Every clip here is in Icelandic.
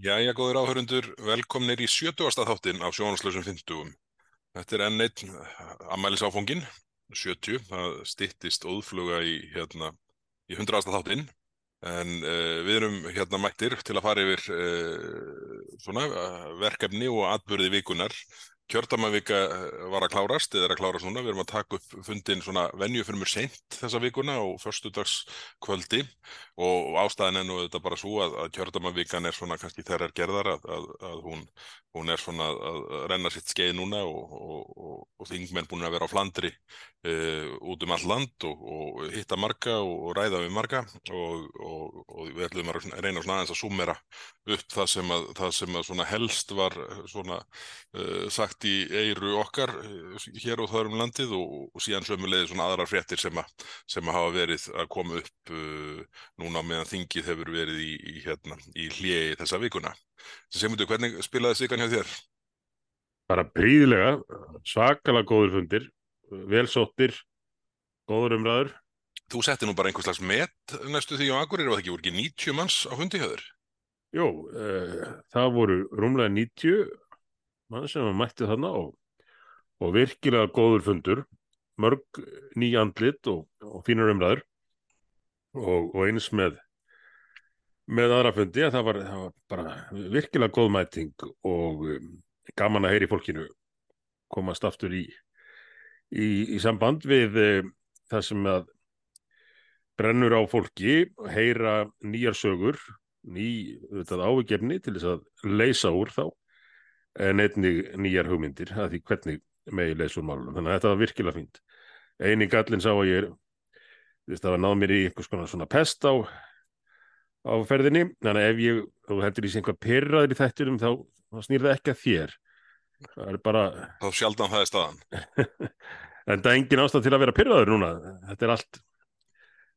Jæja, góður áhörundur, velkomnir í 70. þáttinn af sjónaslösum 50. Þetta er enn einn ammælisáfóngin, 70, það stittist óðfluga í, hérna, í 100. þáttinn, en uh, við erum hérna mættir til að fara yfir uh, svona, verkefni og atbyrði vikunar Kjördamavika eh, var að klárast, eða er að klárast núna, við erum að taka upp fundin svona venju fyrir mjög seint þessa vikuna og förstudags kvöldi og ástæðin enn og þetta bara svo að, að kjördamavikan er svona kannski þeirrar gerðar að, að, að hún, hún er svona að renna sitt skeið núna og, og, og, og þingmenn búin að vera á flandri e, út um all land og hitta marga og ræða við marga og við ætlum að reyna svona aðeins að sumera upp það sem að, það sem að helst var svona e, sagt í eiru okkar eh, hér og þar um landið og, síðan sömulegði svona aðrar fréttir sem að, sem að hafa verið að koma upp uh, núna meðan þingið hefur verið í, í, hérna, í hljegi þessa vikuna. Semundu, hvernig spilaði Sigan hjá þér? Bara príðilega, svakalega góður fundir, velsóttir, góður umræður. Þú setti nú bara einhvers slags met næstu því á Akureyri, var það ekki voru ekki 90 manns á fundi hjá þér? Jó, uh, það voru rúmlega 90 mann sem var mættið þarna og, og virkilega góður fundur mörg nýjandlit og, og fínur umræður og, og eins með með aðra fundi að það var, það var bara virkilega góð mæting og um, gaman að heyri fólkinu komast aftur í í, í samband við um, það sem að brennur á fólki, heyra nýjar sögur, ný ávikefni til þess að leysa úr þá en einnig nýjar hugmyndir að því hvernig megi leysur málunum. Þannig að þetta var virkilega fínt. Einu gallin sá að ég er, það var náð mér í einhvers konar svona pest á, á ferðinni, þannig að ef ég, þú hættir í sig einhvað perraður í þætturum þá, þá snýr það ekki að þér. Það er bara... Þá sjaldan það er staðan. en það er engin ástæð til að vera perraður núna. Þetta er allt,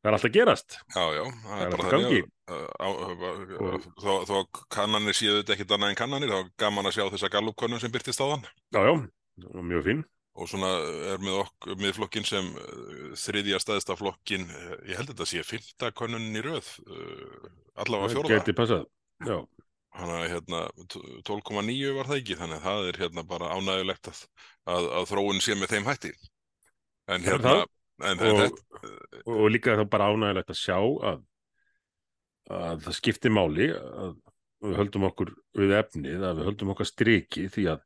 það er allt að gerast. Já, já, það, það er bara þannig að þó, þó kannanir séu þetta ekkit annað en kannanir, þá er gaman að sjá þessa gallupkönnum sem byrtist á þann. Já, já, mjög fín. Og svona er með okkur, með flokkin sem þriðja staðista flokkin, ég held að þetta sé fymta könnunin í rauð, allavega fjóruða. Geti passað, já. Þannig að hérna 12,9 var það ekki, þannig að það er hérna bara ánægulegt að, að, að þróun sé með þeim hætti. En hérna... En, og, þetta... og líka þá bara ánægulegt að sjá að að það skiptir máli að við höldum okkur við efnið, að við höldum okkar striki því að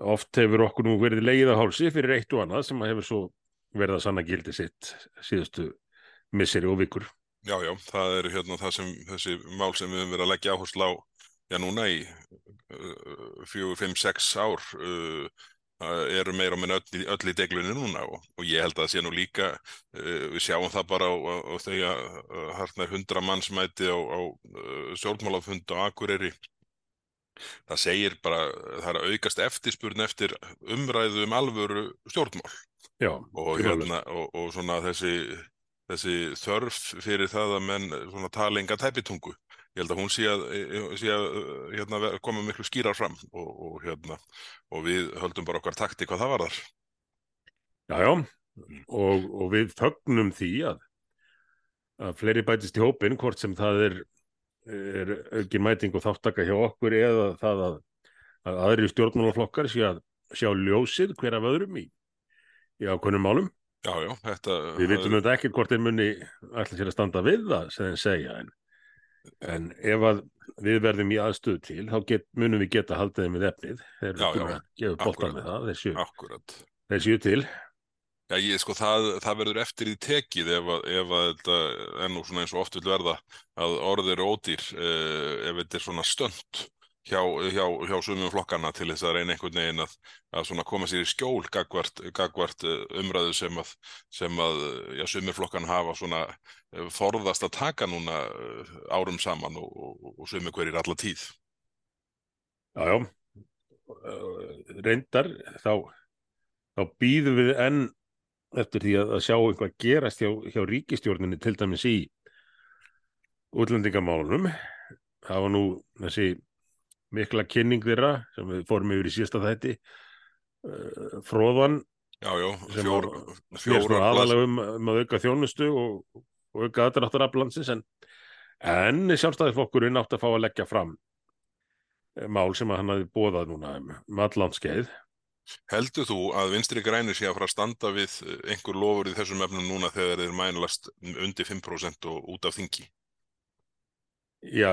oft hefur okkur nú verið leið að hálsi fyrir eitt og annað sem hefur svo verið að sanna gildi sitt síðustu misseri og vikur. Já, já, það er hérna það sem þessi mál sem við höfum verið að leggja áherslu á já núna í fjögur, fimm, sex ár uh, eru meira og minna öll, öll í deglunni núna og, og ég held að það sé nú líka uh, við sjáum það bara á þegar uh, harnar hundra mannsmæti á, á uh, sjálfmálafund á Akureyri það segir bara það er að aukast eftirspurn eftir umræðu um alvöru stjórnmál. Já, og, hérna, og, og svona þessi, þessi þörf fyrir það að menn tala enga tæpitungu. Ég held að hún sé að, sé að hérna, koma miklu skýrar fram og, og, hérna, og við höldum bara okkar takti hvað það var þar. Jájá, og, og við fögnum því að, að fleiri bætist í hópin, hvort sem það er, er aukin mæting og þáttaka hjá okkur eða það að, að aðri stjórnmálaflokkar sé að sjá ljósið hver af öðrum í, í ákvönum málum. Já, já, þetta... Við vitum auðvitað ekkert hvort þeir munni allir sér að standa við það, sem þeir segja, en en ef að við verðum í aðstöðu til þá get, munum við geta haldið þeim við efnið. Þeir eru að gefa bóltan með það þeir séu til Já, ég sko, það, það verður eftir í tekið ef að, ef að þetta ennú svona eins og oft vil verða að orðir eru ódýr eh, ef þetta er svona stönd hjá, hjá, hjá sumum flokkana til þess að reyna einhvern veginn að, að koma sér í skjól gagvart, gagvart eh, umræðu sem að, sem að já, sumur flokkana hafa svona eh, forðast að taka núna eh, árum saman og, og, og sumur hverjir alla tíð. Já, já, reyndar þá, þá býðum við enn eftir því að, að sjá eitthvað gerast hjá, hjá ríkistjórninni til dæmis í útlendingamálunum. Það var nú þessi mikla kynning þeirra sem við fórum yfir í sísta þætti uh, fróðan já, já, fjór, er aðalega um, um að auka þjónustu og, og auka aðráttar af landsins en, En sjálfstæðisflokkurinn átti að fá að leggja fram eh, mál sem hann hafi bóðað núna um, um allandskeið. Heldur þú að vinstri grænir sé að fara að standa við einhver lofur í þessum efnum núna þegar þeir mænalast undir 5% og út af þingi? Já,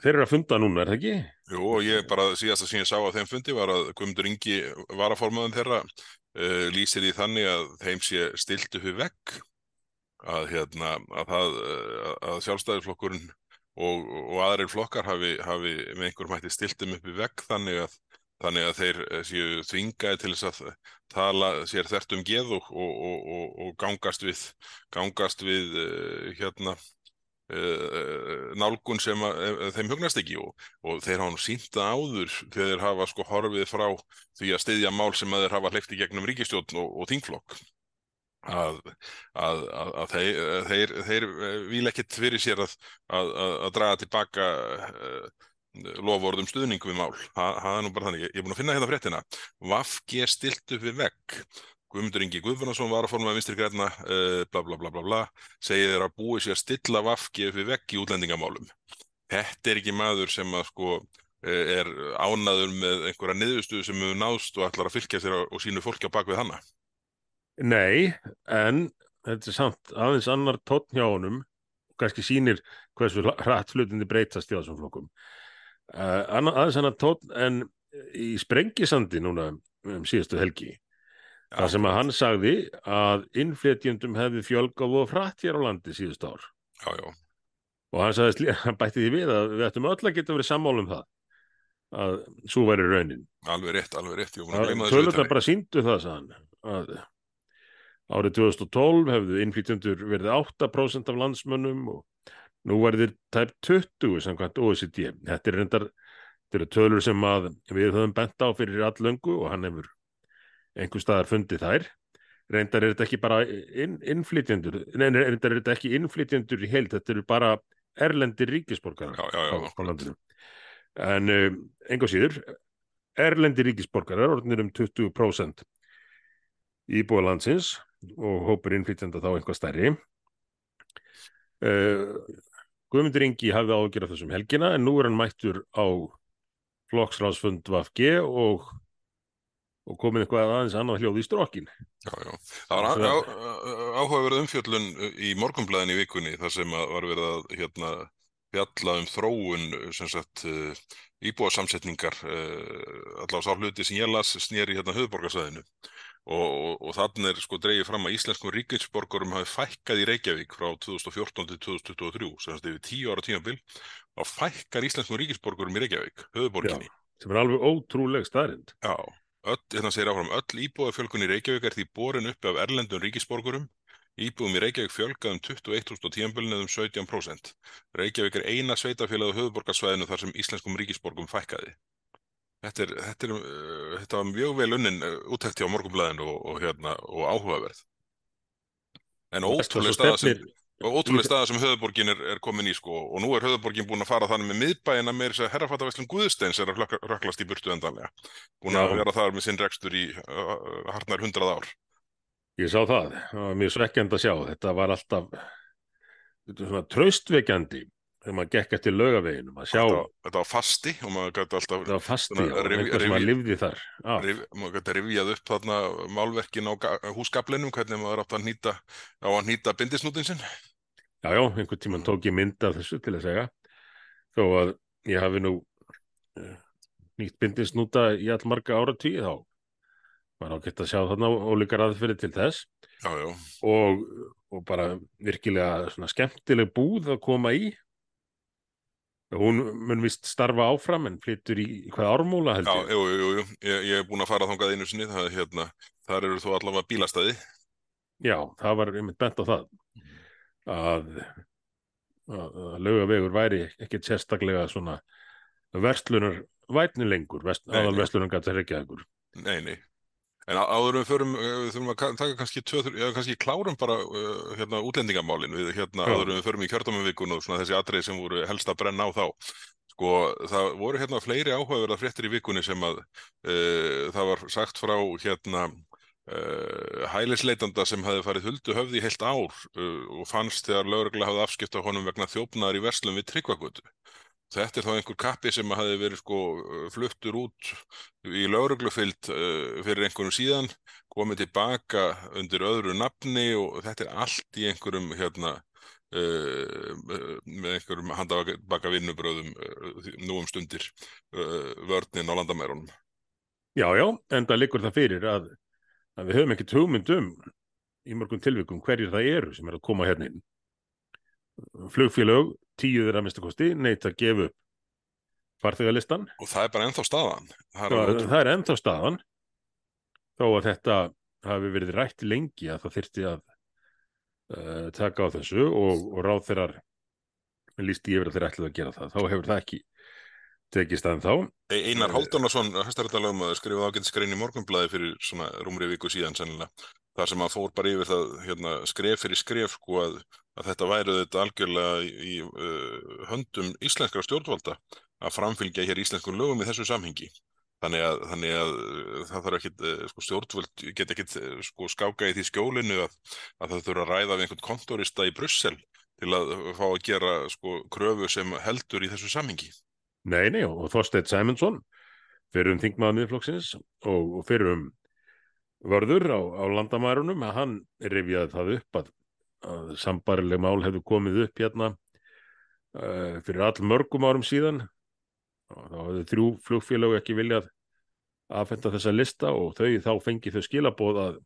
þeir eru að funda núna, er það ekki? Jú, og ég bara síðast að ég sá að þeim fundi var að Guðmundur Ingi varaformaðan þeirra uh, lýsir í þannig að þeim sé stilt upp við vegg að, hérna, að, uh, að sjálfstæðisflokkurinn og, og aðrir flokkar hafi, hafi með einhverjum hætti stiltum upp við vegg þannig að, þannig að þeir eh, séu þvingaði til þess að tala sér þert um geð og, og, og gangast við, gangast við uh, hérna Uh, nálgun sem að, þeim hugnast ekki. Og, og þeir hafa sínta áður þegar þeir hafa sko horfið frá því að styðja mál sem að þeir hafa hleyfti gegnum ríkistjórn og, og þingflokk. Að, að, að þeir, þeir, þeir vil ekkit fyrir sér að draga tilbaka lofórðum stuðning við mál það er nú bara þannig, ég er búin að finna hérna fréttina Vafge stilt upp við vegg Guðmundur Ingi Guðfunnarsson var að forma vinstri græna, uh, bla bla bla bla bla, segið þeir að búið sér að stilla vafki við vegg í útlendingamálum. Þetta er ekki maður sem að sko er ánaður með einhverja niðurstuðu sem hefur náðst og ætlar að fylgja sér og sínu fólki á bakvið hanna. Nei, en þetta er samt aðeins annar honum og kannski sínir hversu hratt flutindi breytast í þessum flokkum. Uh, aðeins annar tótn en í Sprengisandi núna um síðastu helgi Það sem að hann sagði að innflytjendum hefði fjölgað og frætt hér á landi síðust ár. Já, já. Og hann, sagði, hann bætti því við að við ættum öll að geta verið sammálum það að svo væri raunin. Alveg rétt, alveg rétt. Tölundar bara síndu það, sagðan, að árið 2012 hefðu innflytjendur verið 8% af landsmönnum og nú verður tæp 20 samkvæmt OECD. Þetta er reyndar, þetta eru tölur sem við höfum bent á fyrir allöngu og hann hefur einhver staðar fundið þær. Reyndar er þetta ekki bara inn, innflytjendur nei, reyndar er þetta ekki innflytjendur í heilt, þetta eru bara erlendir ríkisborgarar já, já, já, á, landinu. En um, einhver síður erlendir ríkisborgarar orðinir um 20% íbúa landsins og hópur innflytjenda þá einhvað stærri. Uh, Guðmundur Ingi hafði ágjörð þessum helgina en nú er hann mættur á flokksráðsfund VFG og og komin eitthvað aðeins annað hljóð í strókin. Já, já. Það var áhugaverð umfjöllun í morgumblæðin í vikunni þar sem var verið að hérna, fjalla um þróun sagt, eh, íbúarsamsetningar eh, allavega sá hluti sem ég las snýri hérna höfuborgarsæðinu og, og, og þannig er sko dreyið fram að íslenskum ríkisborgarum hafi fækkað í Reykjavík frá 2014 til 2023 sem er yfir tíu ára tímabil og fækkar íslenskum ríkisborgarum í Reykjavík, höfuborginni. Já, sem er alveg ótrúleg staðrind. Já, Öll, hérna segir áfram, öll íbúðafjölgun í Reykjavík er því borin uppi af erlendum ríkisborgurum. Íbúðum í Reykjavík fjölgað um 21.000 og tíanbölin eða um 17%. Reykjavík er eina sveitafélagið höfuborgarsvæðinu þar sem íslenskum ríkisborgum fækkaði. Þetta er, þetta er uh, þetta var mjög vel unnin uh, úttækti á morgumblæðinu og, og, hérna, og áhugaverð. En ótrúlega staða sem og ótrúlega staða sem höfðborgin er, er komin í sko. Og nú er höfðborgin búin að fara þannig með miðbæina með þess að herrafattavæslum Guðsteins er að röklast í burtu endanlega. Búin að vera þar með sinn rekstur í uh, harnar hundrað ár. Ég sá það, það var mjög svekkjand að sjá. Þetta var alltaf svona traustveikjandi þegar maður gekk eftir lögaveginum að sjá Þetta, þetta var fasti og maður gæti alltaf Þetta var fasti og einhver sem að livði þar rif, Maður gæti rifjað upp þarna málverkin á húsgablinum hvernig maður átt að nýta á að nýta bindisnútin sinn. Já, já, einhvern tíman tók ég mynd af þessu til að segja. Þó að ég hafi nú uh, nýtt bindisnúta í allmarga ára tíu þá var ágætt að sjá þarna ólíkar aðferði til þess. Já, já. Og, og bara virkilega skemmtileg búð að koma í hún mun vist starfa áfram en flyttur í hvað ármúla held ég? Já, jú, jú, jú, ég, ég hef búin að fara þángað einu sinni. Það, hérna, þar eru þú allavega bílastæði. Já, það var einmitt bent á það. Að, að, að lögavegur væri ekkert sérstaklega svona verslunar vætni lengur, aðal verslunar gæti ekki að ykkur. Nei, nei. En áður við förum, við þurfum að taka kannski, töður, já, kannski klárum bara uh, hérna, útlendingamálin við hérna já. áður við förum í kjördámavikun og svona þessi atrið sem voru helst að brenna á þá. Sko það voru hérna fleiri áhugaverða fréttir í vikunni sem að uh, það var sagt frá hérna uh, hælisleitanda sem hafði farið huldu höfði í heilt ár og fannst þegar lögregla hafði afskipt á honum vegna þjófnaðar í verslum við Tryggvagötu. Þetta er þá einhver kappi sem hafði verið sko fluttur út í lögreglufyllt uh, fyrir einhvern síðan, komið tilbaka undir öðru nafni og þetta er allt í einhverjum hérna uh, með einhverjum handabaka vinnubröðum uh, nú um stundir vörninn á landamærunum. Já, já, en það likur það fyrir að, að við höfum ekkert hugmynd um í mörgum tilvikum hverjir það eru sem er að koma hérna inn. Flugfélög, tíu þeirra minnstakosti, neitt að gefa upp farþegalistan. Og það er bara ennþá staðan. Það er, það er ennþá staðan, þó að þetta hafi verið rætt lengi að það þyrti að uh, taka á þessu og, og ráð þeirrar lísti yfir að þeir ætlaði að gera það. Þá hefur það ekki tekist aðeins þá. Einar Háldunarsson, hæstarættalagum, skrifaði ágæntskrein í morgunblæði fyrir svona rúmri viku síðan sennilega. Það sem að fór bara yfir það hérna, skref fyrir skref sko að, að þetta væri þetta algjörlega í, uh, höndum íslenskra stjórnvalda að framfylgja hér íslenskum lögum í þessu samhengi. Þannig að, þannig að það þarf ekkit, sko, stjórnvöld get ekkit sko, skáka í því skjólinu að, að það þurfa að ræða við einhvern kontorista í Brussel til að fá að gera sko, kröfu sem heldur í þessu samhengi. Nei, nei, og Þorstein Sæmundsson fyrir um þingmaða miðflokksins og, og fyrir um vörður á, á landamærunum að hann rifjaði það upp að, að sambarileg mál hefðu komið upp hérna uh, fyrir all mörgum árum síðan. Og þá hefðu þrjú flugfélag ekki viljað aðfenda þessa lista og þau þá fengið þau skilabóð að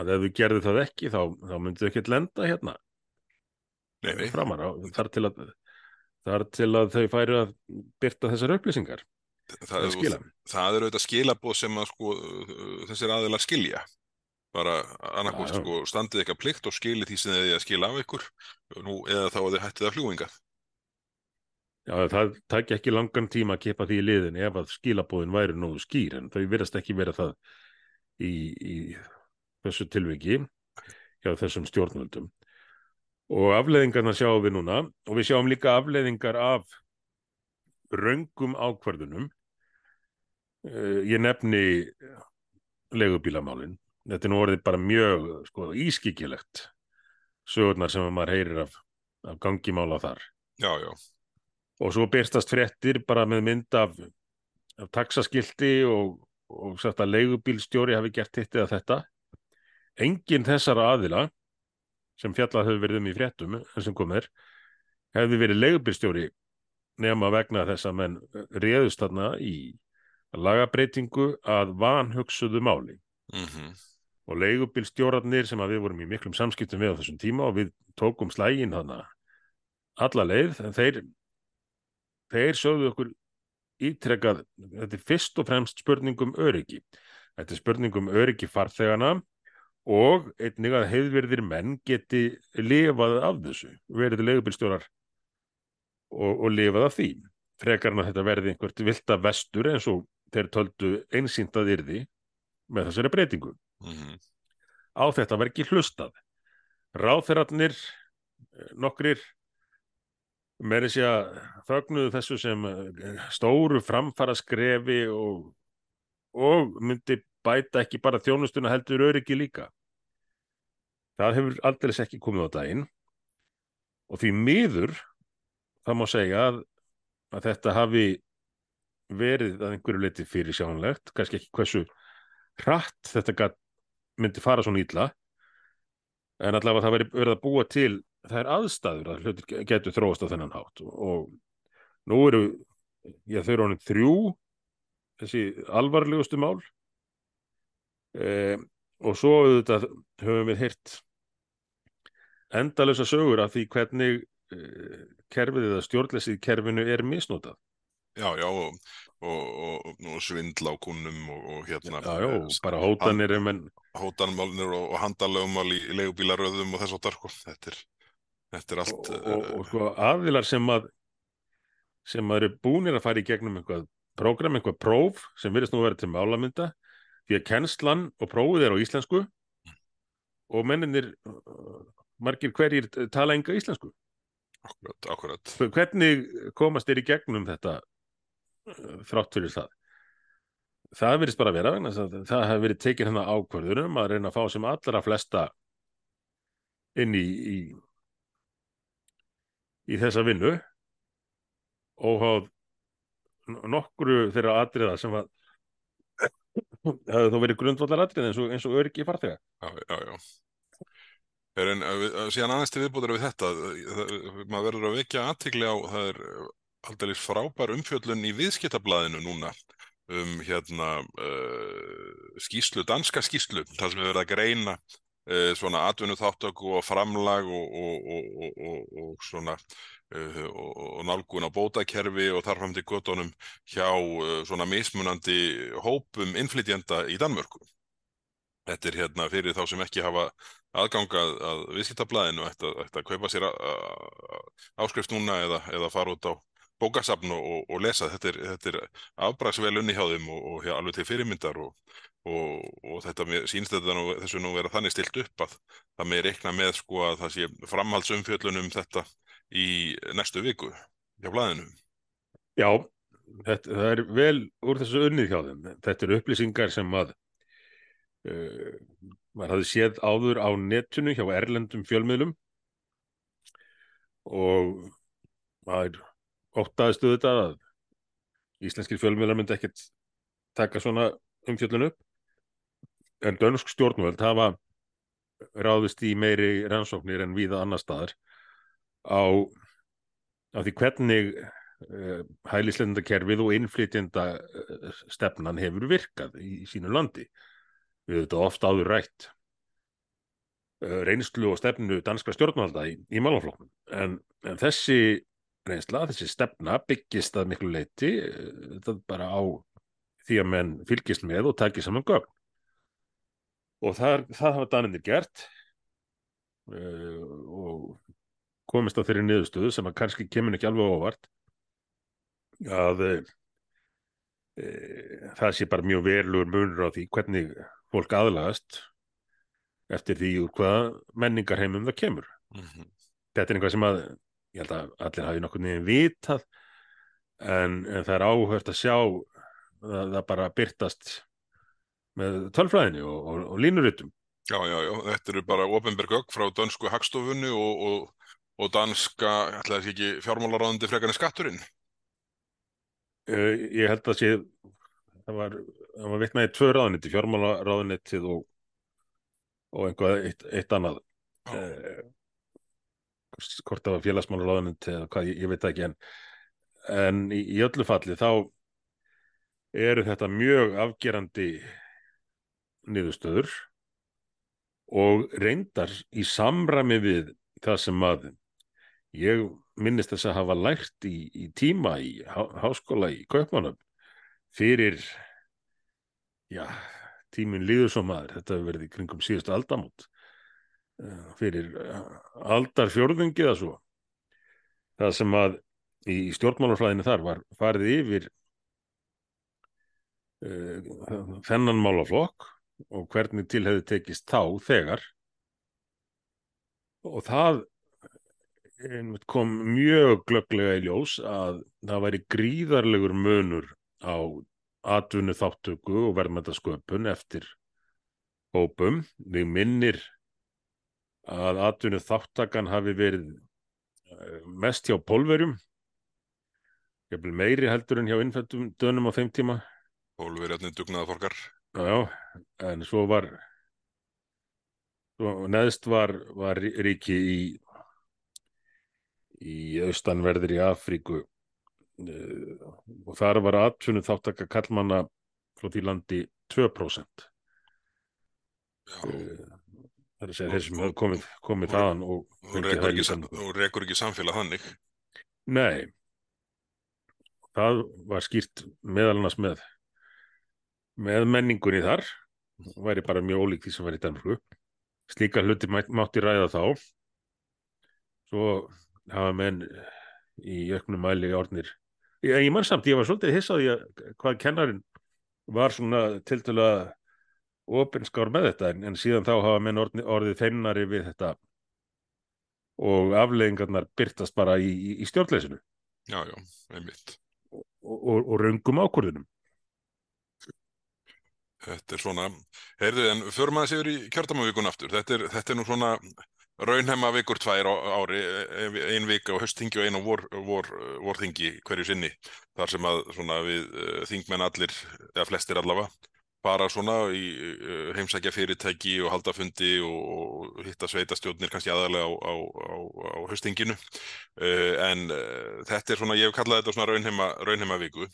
að ef þau gerðu það ekki þá, þá myndið þau ekkert lenda hérna. Nei, nei. framar á, þar til að þar til að þau færi að byrta þessar upplýsingar það, er, það eru auðvitað skilabóð sem að sko, þessir aðilar skilja. Bara annarkost sko, standið eitthvað plikt og skili því sem þið er að skila af ykkur nú, eða þá að þið hættið að fljúinga Já, það takk ekki langan tíma að kepa því í liðin ef að skilabóðin væri nógu skýr en þau verðast ekki vera það í, í þessu tilviki hjá þessum stjórnvöldum. Og afleðingarna sjáum við núna og við sjáum líka afleðingar af raungum ákvarðunum uh, ég nefni legubílamálin þetta er nú orðið bara mjög sko, ískikilegt sögurnar sem maður heyrir af, af gangimála þar. Já, já. og svo byrstast fréttir bara með mynd af, af taxaskildi og, og sagt að legubílstjóri hafi gert hitt eða þetta. Enginn þessara aðila sem fjallað hefur verið um í fréttum sem komir, hefði verið leigubyrstjóri nema vegna þess að menn réðust þarna í lagabreitingu að vanhugsuðu máli mm -hmm. og leigubyrstjórarnir sem að við vorum í miklum samskiptum við á þessum tíma og við tókum slægin þarna alla leið, en þeir þeir sögðu okkur ítrekkað, þetta er fyrst og fremst spurningum öryggi þetta er spurningum öryggi farþegana og einnig að heiðverðir menn geti lifað af þessu, verið leigubilstjórar og, og lifað af því. Frekarna þetta verði einhvert vilda vestur eins og þeir töldu einsýntað yrði með þessari breytingu. Mm -hmm. Á þetta verð ekki hlustað. Ráþeirarnir, nokkrir, með þess að þögnuðu þessu sem stóru framfara skrefi og, og myndi bæta ekki bara þjónustuna heldur öryggi líka. Það hefur aldrei ekki komið á daginn og því miður það má segja að, að þetta hafi verið að einhverju leiti fyrir sjánlegt, kannski ekki hversu hratt þetta myndi fara svona ítla en allavega það veri verið að búa til það er aðstæður að hlutir getur þróast á þennan hátt. Og nú eru já, þau eru ánum þrjú þessi alvarlegustu mál. E, og svo auðvitað höfum við hirt endalösa sögur af því hvernig uh, kerfið eða stjórnlesið kerfinu er misnótað. Já, já, og, og, og svindla á kunnum og hérna... Já, já, og bara hótanir um. Hótanmálnir og handalögumál í legubílaröðum og þess og þar, þetta er, þetta er allt... Og, og sko aðvilar sem að sem að eru búinir að fara í gegnum einhvað program, einhvað próf sem virðist nú að vera til málamynda því að kennslan og prófið er á íslensku og menninir margir hverjir tala enga íslensku. Akkurat, akkurat. Hvernig komast þér í gegnum þetta þrátt fyrir það? það virðist bara vera vegna að það hefur verið tekin hérna ákvörðunum að reyna að fá sem allra flesta inn í, í, í þessa vinnu og háð nokkru þeirra atriða sem að hefði þó verið grundvallar atrið eins og, eins og öryggi farþega. Já, já, já. Er en uh, við- síðan aðeins til viðbútur við þetta, það- maður verður að vekja aðtikli á, það er aldrei frábær umfjöllun í viðskiptablaðinu núna um hérna uh, skýslu, danska skýslu, þar sem við verðum að greina uh, svona atvinnu þáttöku og framlag og, og, og, og, svona uh, og, nálgun á bótakerfi og þar fram til göttunum hjá uh, svona mismunandi hópum innflytjenda í Danmörku. Þetta er hérna fyrir þá sem ekki hafa aðgangað að viðskiptablaðinu ætti að, að kaupa sér a- a- áskrift núna eða, eða fara út á bókasafn og, og, lesa. Þetta er, þetta er afbraksvel unni hjá þeim og, og hjá alveg til fyrirmyndar og, og, þetta mér, sýnst þetta nú, þessu nú vera þannig stilt upp að það með reikna með sko að það sé framhaldsumfjöllun um þetta í næstu viku hjá blaðinu. Já, þetta, það er vel úr þessu unnið hjá þeim. Þetta eru upplýsingar sem að uh, maður hafði séð áður á netinu hjá erlendum fjölmiðlum og maður óttaðist auðvitað að íslenskir fjölmiðlar myndi ekkert taka svona umfjöllun upp en dönsk stjórnvöld hafa ráðist í meiri rannsóknir en víða annar staðar á, á því hvernig uh, hælislendakerfið og innflytjenda uh, stefnan hefur virkað í, í sínu landi. Við þetta oft áður rætt uh, reynslu og stefnu danska stjórnvalda í, í málafloknum. En, en þessi reynsla, þessi stefna byggist að miklu leiti uh, þetta bara á því að menn fylgist með og takið saman gögn. Og það, það hafa danindir gert uh, og komist á þeirri niðurstöðu sem að kannski kemur ekki alveg óvart að e, e, það sé bara mjög verulegur munur á því hvernig fólk aðlagast eftir því úr hvaða menningarheimum það kemur. Mm -hmm. Þetta er einhvað sem að ég held að allir hafi nokkur nefn vitað en, en það er áhört að sjá að það bara byrtast með tölfræðinni og, og, og línurutum. Já, já, já, þetta eru bara ofinberg gögn frá dönsku hagstofunni og, og, og danska, ætlaði þessi ekki fjármálaráðandi frekarinn skatturinn. Uh, ég held að sé það var, það var vitnaði tvö ráðunetti, fjármálaráðunettið og, og einhvað eitt, eitt annað uh, hvort það var félagsmálaráðunettið eða hvað, ég, ég veit ekki en, en í, í öllu falli þá eru þetta mjög afgerandi niðurstöður og reyndar í samræmi við það sem að ég minnist þess að hafa lært í, í tíma í há, háskóla í Kaupmannum fyrir já, tíminn líður svo maður þetta hefur verið í kringum síðustu aldamót fyrir aldar fjórðungi eða svo það sem að í stjórnmálafræðinu þar var farið yfir uh, þennan málaflokk og hvernig til hefði tekist þá þegar og það kom mjög glögglega í ljós að það væri gríðarlegur munur á atvinnu þáttöku og verðmættasköpun eftir hópum. Við minnir að atvinnu þáttakan hafi verið mest hjá pólverjum, meiri heldur en hjá innfættum dönum á þeim tíma. Pólverjarnir dugnaða fólkar. Já, en svo var svo neðst var, var ríki í í austanverðir í Afríku uh, og þar var atvinnu þáttaka kallmanna frá því landi 2% Já. Það er að segja þeir sem hefur komið, komið þaðan og sam- þú rekur ekki samfélag þannig. Nei. Það var skýrt meðal annars með með menningunni þar. Væri bara mjög ólík því sem var í Danmörku. Slíka hluti mátti ræða þá. Svo hafa menn í auknum mæli orðnir ég, ég man samt, ég var svolítið hissaði hvað kennarinn var svona tiltölulega opinskár með þetta en, en síðan þá hafa menn orðið, orðið feimnari við þetta og afleðingarnar byrtast bara í, í, í stjórnleysinu Já, já, einmitt. og, og, og raungum ákvörðunum Þetta er svona, heyrðu, en förum aðeins yfir í kjördamavíkun aftur. Þetta er, þetta er nú svona raunhemma vikur tvær á ári, ein vika á höstþingi og ein á vor, vor, vorþingi hverju sinni. Þar sem að svona við uh, þingmenn allir, eða flestir allavega, fara svona í heimsækja fyrirtæki og halda fundi og, hitta sveitastjórnir kannski aðalega á, á, á, á höstþinginu. Uh, en þetta er svona, ég hef kallað þetta svona raunhemma, raunhemma viku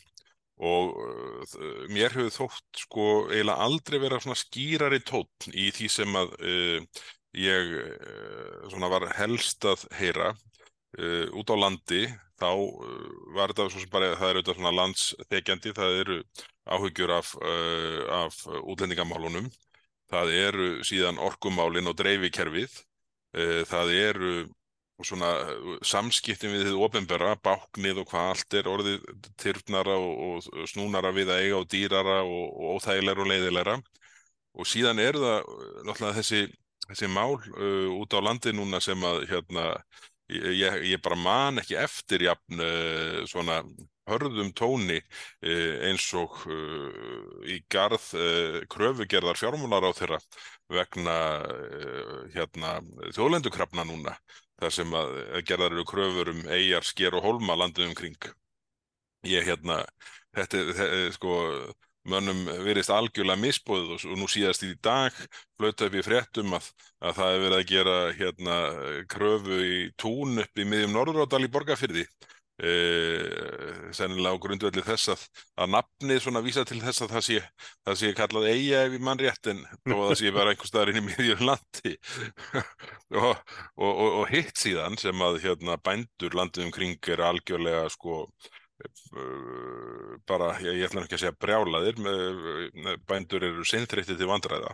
og uh, mér hefur þótt sko eiginlega aldrei vera svona skýrari tótt í því sem að ég svona var helst að heyra út á landi þá var þetta svo sem bara það er auðvitað svona landsþekjandi það eru áhugjur af, af útlendingamálunum. Það eru síðan orkumálin og dreifikerfið. Það eru svona uh, samskiptin við þið ofinbera, báknið og hvað allt er orðið tyrfnara og, og snúnara við að eiga og dýrara og, og óþægilegra og leiðilegra. Og síðan er það uh, náttúrulega þessi, þessi mál uh, út á landi núna sem að hérna, ég, ég bara man ekki eftir jafn uh, svona hörðum tóni uh, eins og uh, í garð kröfugerðar fjármúlar á þeirra vegna hérna, þjóðlendukrafna núna þar sem að gerðar eru kröfur um eigjar, sker og holma landið umkring. Ég hérna, þetta er sko, mönnum verist algjörlega misbóðið og, og nú síðast í dag flöta upp í fréttum að, að það hefur verið að gera hérna kröfu í tún upp í miðjum Norðuródal í Borgafyrði Uh, sennilega á grundvelli þess að að nafnið svona vísa til þess að það sé það sé kallað eiga ef í mann rétt en þó að það sé bara einhver staðar inn í miðjum landi. Og, og, og, og hitt síðan sem að hérna bændur landið umkring er algjörlega sko bara, ég, ég ætla ekki að segja brjálaðir, bændur eru sinnþreyttið til vandræða,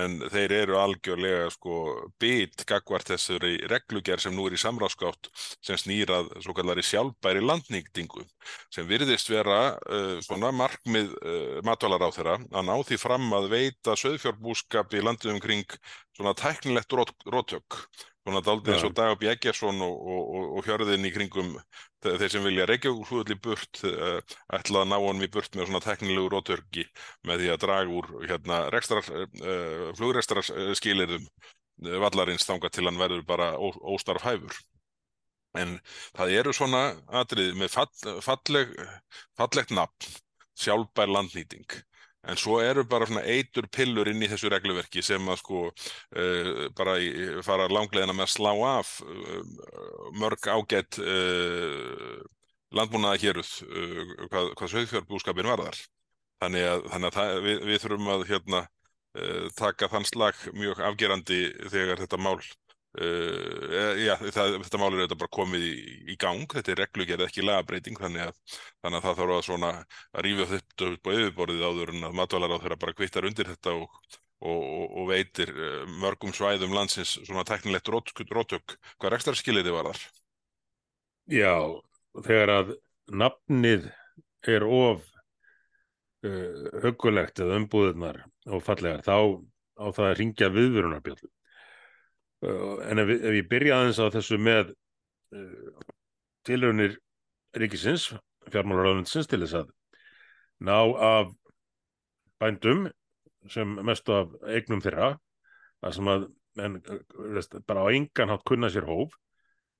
en þeir eru algjörlega sko bytt gagvart þessari regluger sem nú er í samráðskátt sem snýrað svo kallari sjálfbæri landnýgtingu sem virðist vera uh, svona markmið uh, matvalar á þeirra að ná því fram að veita söðfjárbúskap í landið umkring svona tæknilegt rótök svona daldið eins og Dag Bjegjarsson og, og, og hjörðin í kringum þeir sem vilja Reykjavík hlutli burt uh, ætla að ná honum í burt með svona teknilegu rótörki með því að draga úr hérna uh, flugrekstrar skilirðum uh, vallarins þanga til hann verður bara ó, óstarf hæfur en það eru svona atrið með fall, falleg, fallegt nafn sjálfbær landnýting En svo eru bara svona eitur pillur inn í þessu regluverki sem að sko uh, bara í, fara langlegina með að slá af uh, mörg ágætt uh, landbúnaða héruð hvað, hvað sögfjörbúskapin varðar. Þannig að, þannig að það, við, við þurfum að hérna, taka þann slag mjög afgerandi þegar þetta mál Uh, já, það, þetta mál er auðvitað bara komið í, í gang, þetta er reglugerð ekki lagabreiting þannig að, þannig að það þarf að svona að rífa þetta upp á yfirborðið áður en að matvalar á þeirra bara kvittar undir þetta og, og, og veitir uh, mörgum svæðum landsins svona teknilegt rótök. Hvað ekstra skiljiði var þar? Já, þegar að nafnið er of uh, hugulegt eða umbúðunar og fallegar þá á það að ringja viðvörunarbjöldu Uh, en ef, ef ég byrja aðeins á þessu með uh, tilraunir ríkisins, fjármálaröðundsins til þess að ná af bændum sem mest af eignum þeirra að sem að en, veist, bara á engan hátt kunna sér hóf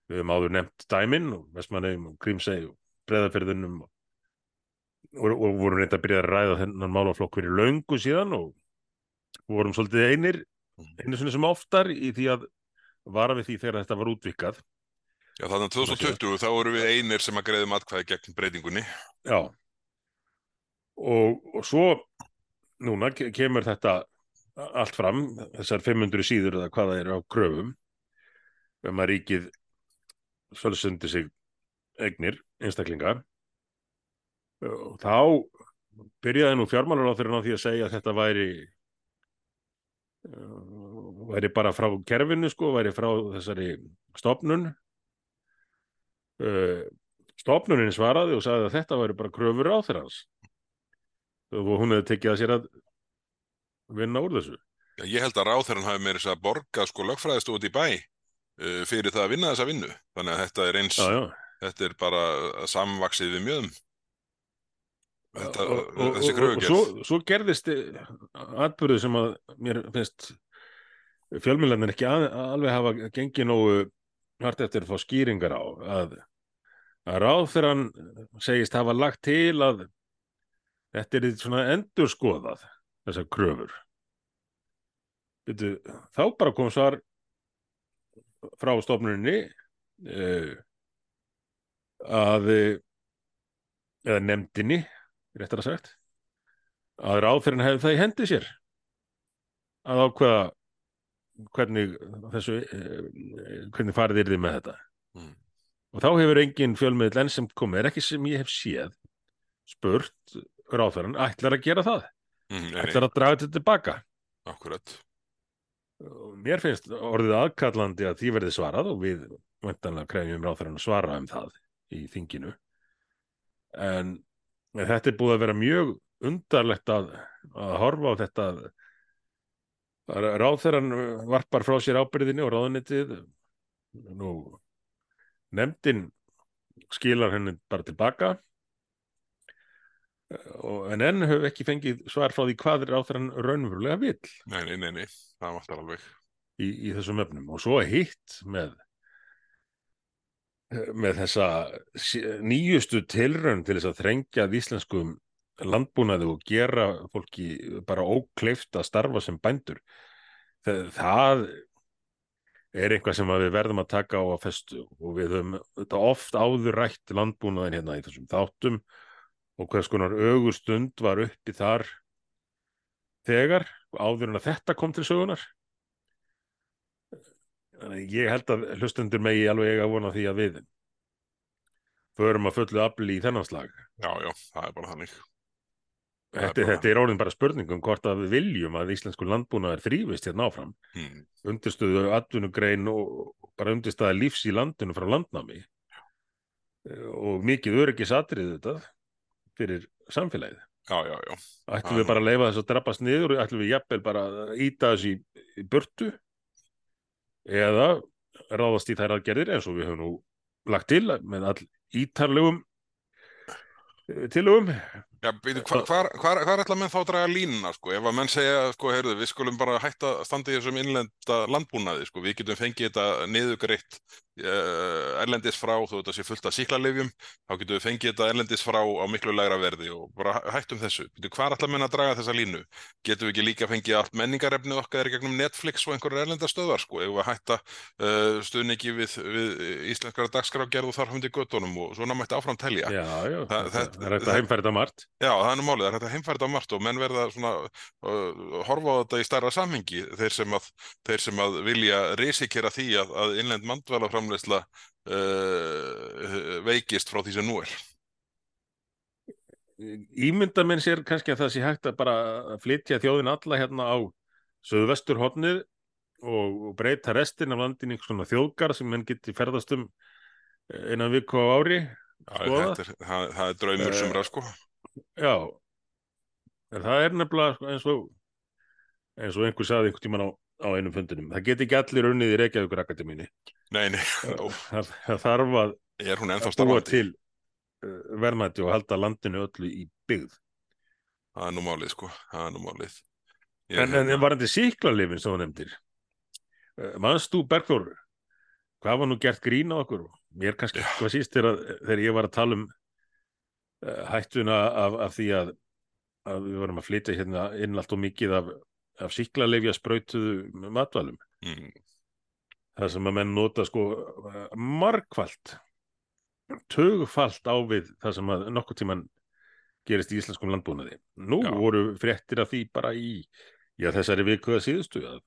við hefum áður nefnt dæmin og vestmannum og grímseg og breðaferðunum og, og, og vorum reynda að byrja að ræða þennan málaflokk fyrir laungu síðan og vorum svolítið einir einu svona sem oftar í því að vara við því þegar þetta var útvikað Já þannig að 2020 þá voru við einir sem að greiðum atkvæði gegn breytingunni. Já. Og, og svo núna kemur þetta allt fram, þessar 500 síður eða hvaða er á kröfum um að ríkið svölsundi sig egnir einstaklinga. Og þá byrjaði nú fjármálar á þeirra á því að segja að þetta væri væri bara frá kerfinu sko, væri frá þessari stopnun uh, stopnunin svaraði og sagði að þetta væri bara kröfur á þeirra og hún hefði tekið að sér að vinna úr þessu. Já, ég held að ráþæran hafi með þess að borga sko lögfræðist út í bæ uh, fyrir það að vinna þessa vinnu. Þannig að þetta er eins já, já. þetta er bara samvaksið við mjögum þetta, og, og, og, og svo, svo gerðist atbyrðu sem að mér finnst fjölmjölarnir ekki að, alveg hafa gengið nógu hart eftir að fá skýringar á að, að ráðferðan segist hafa lagt til að þetta er svona endurskoðað þessar kröfur. Byrju, þá bara kom svar frá stofnuninni uh, að eða nefndinni réttar að sagt. Að ráðferðin hefði það í hendi sér að ákveða hvernig þessu uh, hvernig farið er þið með þetta. Mm. og þá hefur engin fjölmiðl enn sem komið, er ekki sem ég hef séð spurt ráðferðin ætlar að gera það, Mm, ætlar að draga þetta tilbaka akkurat. Mér finnst orðið aðkallandi að því verði svarað og við væntanlega krefjum ráðferðin að svara um það í þinginu. En þetta er búið að vera mjög undarlegt að, að horfa á þetta. Að ráðferðan varpar frá sér ábyrðinni og ráðunitið nú nefndin skilar henni bara tilbaka. Og, en enn höfum ekki fengið svar frá því hvað er ráðferðan raunverulega vill. Nei, nei, nei, nei, það vantar alveg. í, í þessum öfnum og svo hitt með með þessa nýjustu tilraun til þess að þrengja íslenskum landbúnaði og gera fólki bara ókleift að starfa sem bændur. Það, það er eitthvað sem við verðum að taka á að festu og við höfum þetta oft áður rætt landbúnaðin hérna í þessum þáttum og hvers konar ögustund var uppi þar þegar áður en að þetta kom til sögunar ég held að hlustendur megi alveg eiga að vona því að við förum að fullu afli í þennan slag. Já, já, það er bara þannig. Þetta, bara- þetta er orðin bara spurningum hvort að við viljum að íslensku landbúnaðar þrýfist hérna áfram, Mm. undirstöðu atvinnugrein og bara undirstöða lífs í landinu frá landnámi Eh, og mikið öryggisatrið þetta fyrir samfélagið. Já, já, já. Ætlum Já, við bara að leifa þess að drabbast niður ætlum við jafnvel bara að íta þessu í, í burtu eða ráðast í þær aðgerðir eins og við höfum nú lagt til með all ítarlegum eh, tillögum. Já, byrju, hvar, hvar, hvar, hvar ætla menn þá að draga línuna, sko? Ef að menn segja, sko, heyrðu, við skulum bara hætta að standa í þessum innlenda landbúnaði, sko, við getum fengið þetta niðugreitt uh, erlendis frá, þó þetta sé fullt af síklarleifjum, þá getum við fengið þetta erlendis frá á miklu lægra verði og bara hættum þessu. Byrju, hvar ætla menn að draga þessa línu? Getum við ekki líka fengið allt menningarefnið okkar í gegnum Netflix og einhverjar erlenda stöðar, sko, ef við að hætta uh, stuðningi við, við íslenskara dagskrágerð og þar hundi göttunum og svona mætti áfram telja. Já, já, Það- þetta þetta- er hægt að heimfæra þetta margt. Já, það er nú málið, það er hægt að heimfæra þetta á margt og menn verða svona uh, horfa á þetta í stærra samhengi þeir sem að, þeir sem að vilja risikera því að, að innlend mandvalaframleysla uh, veikist frá því sem nú er. Ímynda minn sér kannski að það sé hægt að bara flytja þjóðin alla hérna á söðvestur hodnið og, breyta restin af landin í svona þjóðgar sem menn geti ferðast um einan viku á ári. Já, er, það, það er draumur Eh, sumra, sko. Já, en það er nefnilega sko eins og eins og einhver saði einhvern tímann á, á einum fundinum. Það geti ekki allir unnið í Reykjavíkur Akademíni. Nei, nei, Það, það þarf að er búa til uh, verðmætti og halda landinu öllu í byggð. Það er nú málið, sko, það er nú málið. Ég, En, en var þetta síklarlifin sem þú nefndir? Uh, Manst þú, Bergþór, hvað var nú gert grín á okkur? Mér kannski hvað síst þegar, þegar ég var að tala um hættuna af, af því að, að við varum að flytja hérna inn allt og mikið af, af síklarlifja sprautuðu matvælum. mm, Það sem að menn nota sko margfalt, tugfalt á við það sem að nokkuð tíman gerist í íslenskum landbúnaði. Nú Já. voru fréttir af því bara í já, þessari viku að síðustu að,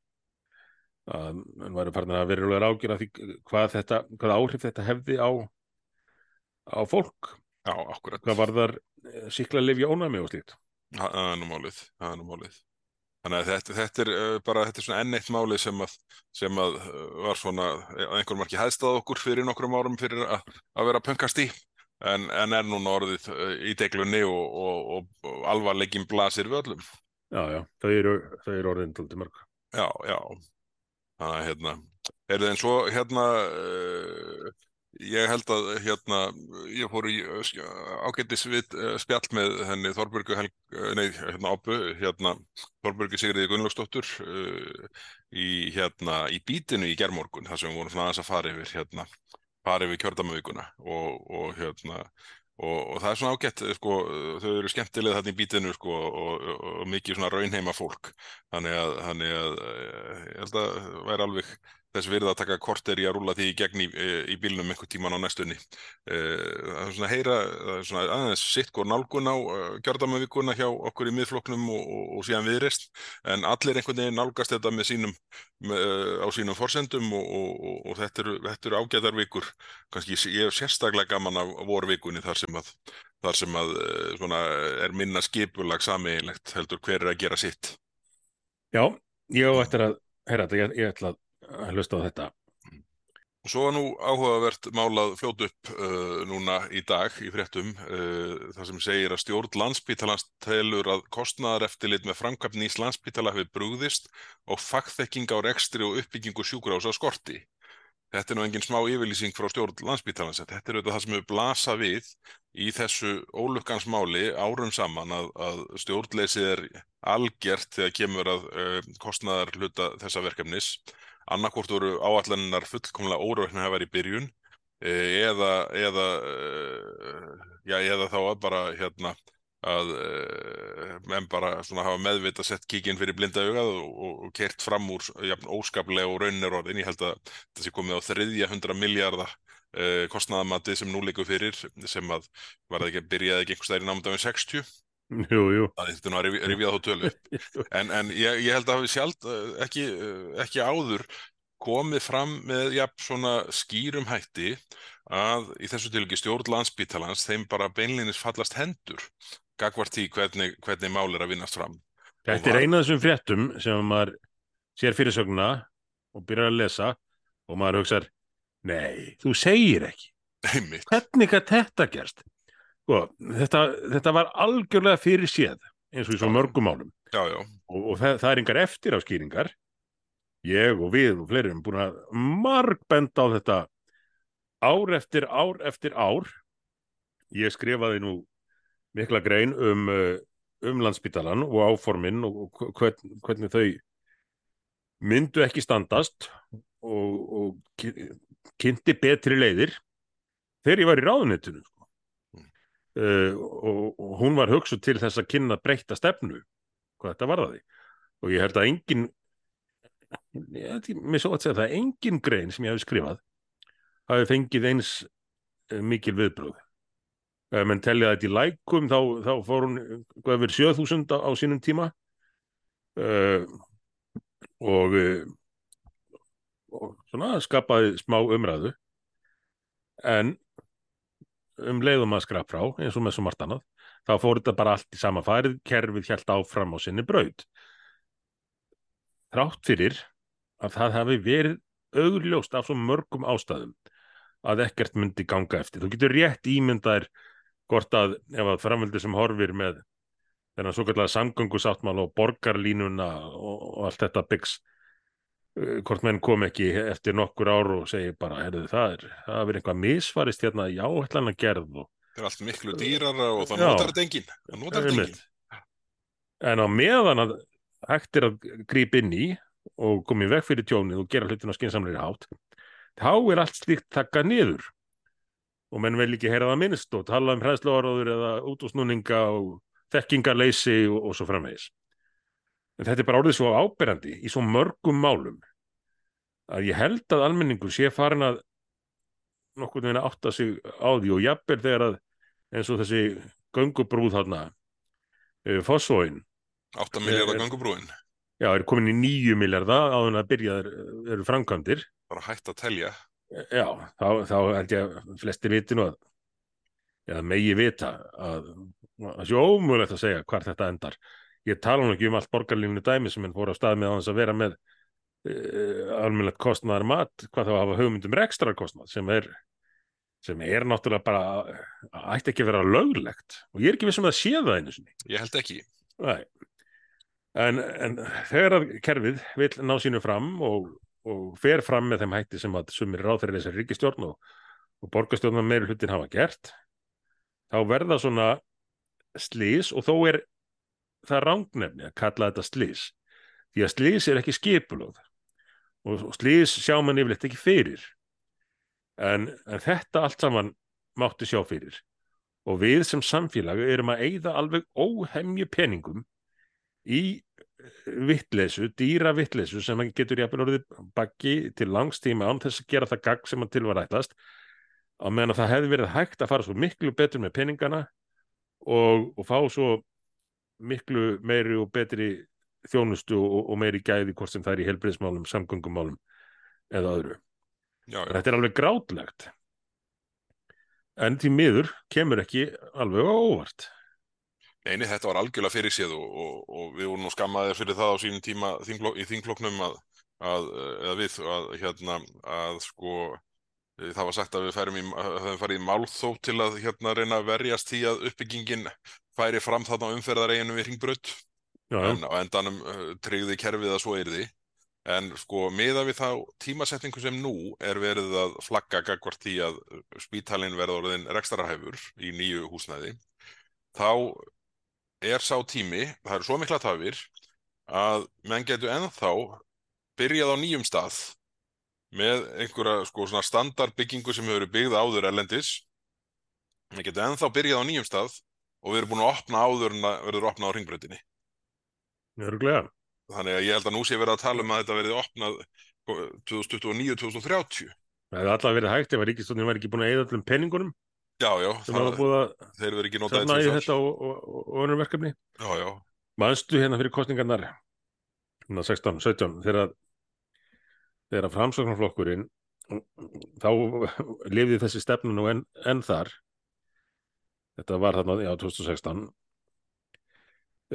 hann væri farin að verulega ágjör af því hvað, þetta, hvað áhrif þetta hefði á, á fólk, já, akkurat. hvað var þar síkla lifja ónæmi og slíkt. Það það er nú málið, það er nú málið. Þannig að þetta, þetta er uh, bara, þetta er svona enn eitt málið sem að, sem að uh, var svona, að einhverjum marki hæðstað okkur fyrir nokkrum árum fyrir að, að vera að pönkast í, en, en er núna orðið í deglunni og, og, og, og alvarleikin blasir við öllum. Já, já, þau eru, eru orðin tóldi mörg. Já, já. Þannig að hérna, er það en svo hérna, uh, Ég held að hérna, ég fór í ágættis við spjall með henni Þorburgu Helg, nei, hérna ábu, hérna Þorburgu Sigriði Gunnlaugsdóttur uh, í hérna í bítinu í gerðmorgun þar sem við vorum svona aðeins að fara yfir hérna, fara yfir kjördamavíkuna og, og hérna og, og það er svona ágætt, sko, þau eru skemmtilega þarna í bítinu sko og, og mikið svona raunheima fólk. Þannig að, þannig að ég held að væri alveg þess virða að taka korter í að rúla því í gegn í, í bílnum einhver tíman á næstunni. Það er svona að heyra, er svona aðeins sitt gór nálgun á gjörðamavíkuna hjá okkur í miðfloknum og, og, og síðan viðreist, en allir einhvern veginn nálgast þetta með sínum, með, á sínum forsendum og, og þetta eru, eru ágæðar vikur. Kanski ég hef sérstaklega gaman af vorvikunni þar sem að, þar sem að svona, er minna skipulag sameiginlegt heldur hver er að gera sitt. Já, ég á eftir að, herra þetta, ég, ég ætla að að hlusta á þetta. Svo var nú áhugavert málað fljótt upp uh, núna í dag í fréttum uh, það sem segir að stjórn landsbítalans telur að kostnaðar eftir lit með framkvæmni í landsbítala hefur brúðist og fagþekking á rekstri og uppbyggingu sjúkurása skorti. Þetta er nú engin smá yfirlýsing frá stjórn landsbítalans. Þetta er auðvitað það sem hefur blasað við í þessu ólukkansmáli árum saman að, að stjórnleysið er algjert þegar kemur að uh, kostnaðar hluta þessa verkefnis annarkort voru áallannar fullkomlega óraukna að vera í byrjun e, eða eða, e, já, eða þá bara hérna að e, menn bara hafa meðvita sett kíkinn fyrir blinda augað og, og, og kert fram úr jafn, óskaplega og raunir orðin. Ég held að það sé komið á þriðja hundra miljardar uh, kostnaðamati sem nú líku fyrir sem að var það ekki að byrjaði ekki einhvers stæri námdæmi 60 Jú, jú. Það er nú að rifja þá tölu. En, en ég, ég held að hafi sjálf ekki, ekki áður komið fram með ja, svona skýrum hætti að í þessu tilviki stjórn landsbítalans þeim bara beinlinis fallast hendur gagvart í hvernig, hvernig mál er að vinnast fram. Þetta er eina af þessum fréttum sem maður sér fyrirsögna og byrjar að lesa og maður hugsaður, nei, þú segir ekki. Einmitt. Hvernig að þetta gerst? Sko, þetta, þetta var algjörlega fyrir séð eins og í svo mörgum málum. Já, já. og, og það, það er yngar eftir á skýringar ég og við og fleiri erum búin að marg benda á þetta ár eftir ár eftir ár. Ég skrifaði nú mikla grein um, uh, um landsbytalan og áforminn og hvern, hvernig þau myndu ekki standast og, og kynnti betri leiðir þegar ég var í ráðnettinu sko uh, og, og hún var hugsuð til þess að kynna breyta stefnu hvað þetta varðaði. Og ég held að engin ég, mér svo að segja það engin grein sem ég hafi skrifað hafi fengið eins uh, mikil viðbröð ef mann tellja þetta í lækum þá, þá fór hún hvað verið 7000 á, á sínum tíma. Uh, og og svona skapaði smá umræðu. En um leiðum að skrap frá eins og með svo margt annað þá fór þetta bara allt í sama farið kerfið hjælt áfram á sinni braud þrátt fyrir að það hafi verið augljóst af svo mörgum ástæðum að ekkert myndi ganga eftir. Þú getur rétt ímyndaðir hvort að ef að framvöldi sem horfir með þennan svo kallega samgöngusáttmál og borgarlínuna og, og allt þetta byggs hvort menn kom ekki eftir nokkur ár og segi bara, herðu það er það er eitthvað misfarist hérna í áhætlan að gerð og... það er allt miklu dýrara og það notar þetta engin það notar þetta engin en á meðan að hægt er að grípa inn í og komið vekk fyrir tjónið og gera hlutin á skinsamleiri hátt þá er allt slíkt taka niður. Og menn vel ekki heyra það minnst og tala um hræðsluáraður eða útúsnúninga og þekkingarleysi og, og svo framvegis en þetta er bara orðið svo áberandi í svo mörgum málum að ég held að almenningur sé farin að nokkur meina átta sig á því og jafnvel þegar að eins og þessi gangubrúð þarna uh, fósfóin 8 miljardar gangubrúin Já, er komin í 9 miljardar á þannig að byrja eru framkvæmdir. Bara hægt að telja. Já, þá, þá held ég að flesti viti nú að eða megi vita að það sé ómögulegt að segja hvar þetta endar ég tala nú ekki um allt borgarlífnu dæmi sem henn fór á stað með að vera með uh, eh, almennilegt kostnæðar mat hvað þá hafa hugmyndum ekstra kostnæð sem er sem er náttúrulega bara ætti ekki að vera löglegt og ég er ekki við sem um að sé það einu sinni. Ég held ekki. En, en þegar að kerfið vil ná sínu fram og, og fer fram með þeim hætti sem að sumir ráð fyrir þessari ríkistjórn og, og borgarstjórnar meiri hlutin hafa gert þá verða svona slís og þó er það rángnefni að kalla þetta slís því að slís er ekki skipulöð og slís sjá mann yfirleitt ekki fyrir. En, en þetta allt saman mátti sjá fyrir. Og við sem samfélag erum að eigða alveg óhemju peningum í vittleysu, dýra vittleysu sem getur jafnvel orðið bakki til langstíma án þess að gera það gagg sem hann til var ætlast. Á meðan að það hefði verið hægt að fara svo miklu betur með peningana og, og fá svo miklu meiri og betri þjónustu og, og meiri gæði hvort sem það er í helbriðsmálum, samgöngumálum eða öðru. Já, já. Þetta er alveg grátlegt en því miður kemur ekki alveg á óvart. Neini, þetta var algjörlega fyrir séð og, og, og við vorum nú skammaðir fyrir það á sínum tíma þingflok, í þingfloknum að, að, eða við, að, hérna, að sko, það var sagt að við færum í, höfum farið í málþó til að hérna reyna að verjast því að uppbyggingin færi fram þarna umferðareginu við Ringbrödd, en á endanum uh, tryggði kerfið að svo er því. En sko, miða við þá tímasetningu sem nú er verið að flagga gagvart því að spítalinn verður orðin rekstarahæfur í nýju húsnæði, þá er sá tími, það eru svo mikla tafir að menn getur ennþá byrjað á nýjum stað með einhverja sko svona standardbyggingu sem hefur byggð áður erlendis. Menn getur ennþá byrjað á nýjum stað og við erum búin að opna áður en að verður opna á ringbröndinni Örglega. Þannig að ég held að nú sé verið að tala um að þetta verði opnað 2029-2030 Það hefði alltaf verið hægt ef að Ríkistónin var ekki búin að eða öllum penningunum Já, já, sem hafa búið að þeir verið ekki notaði safna í þetta og, og, og önnur verkefni. Já, já, Manstu hérna fyrir kostningarnar hérna 16, 17 þegar þegar framsóknarflokkurinn þá lifði þessi stefnu nú enn en þar þetta var þarna, já, 2016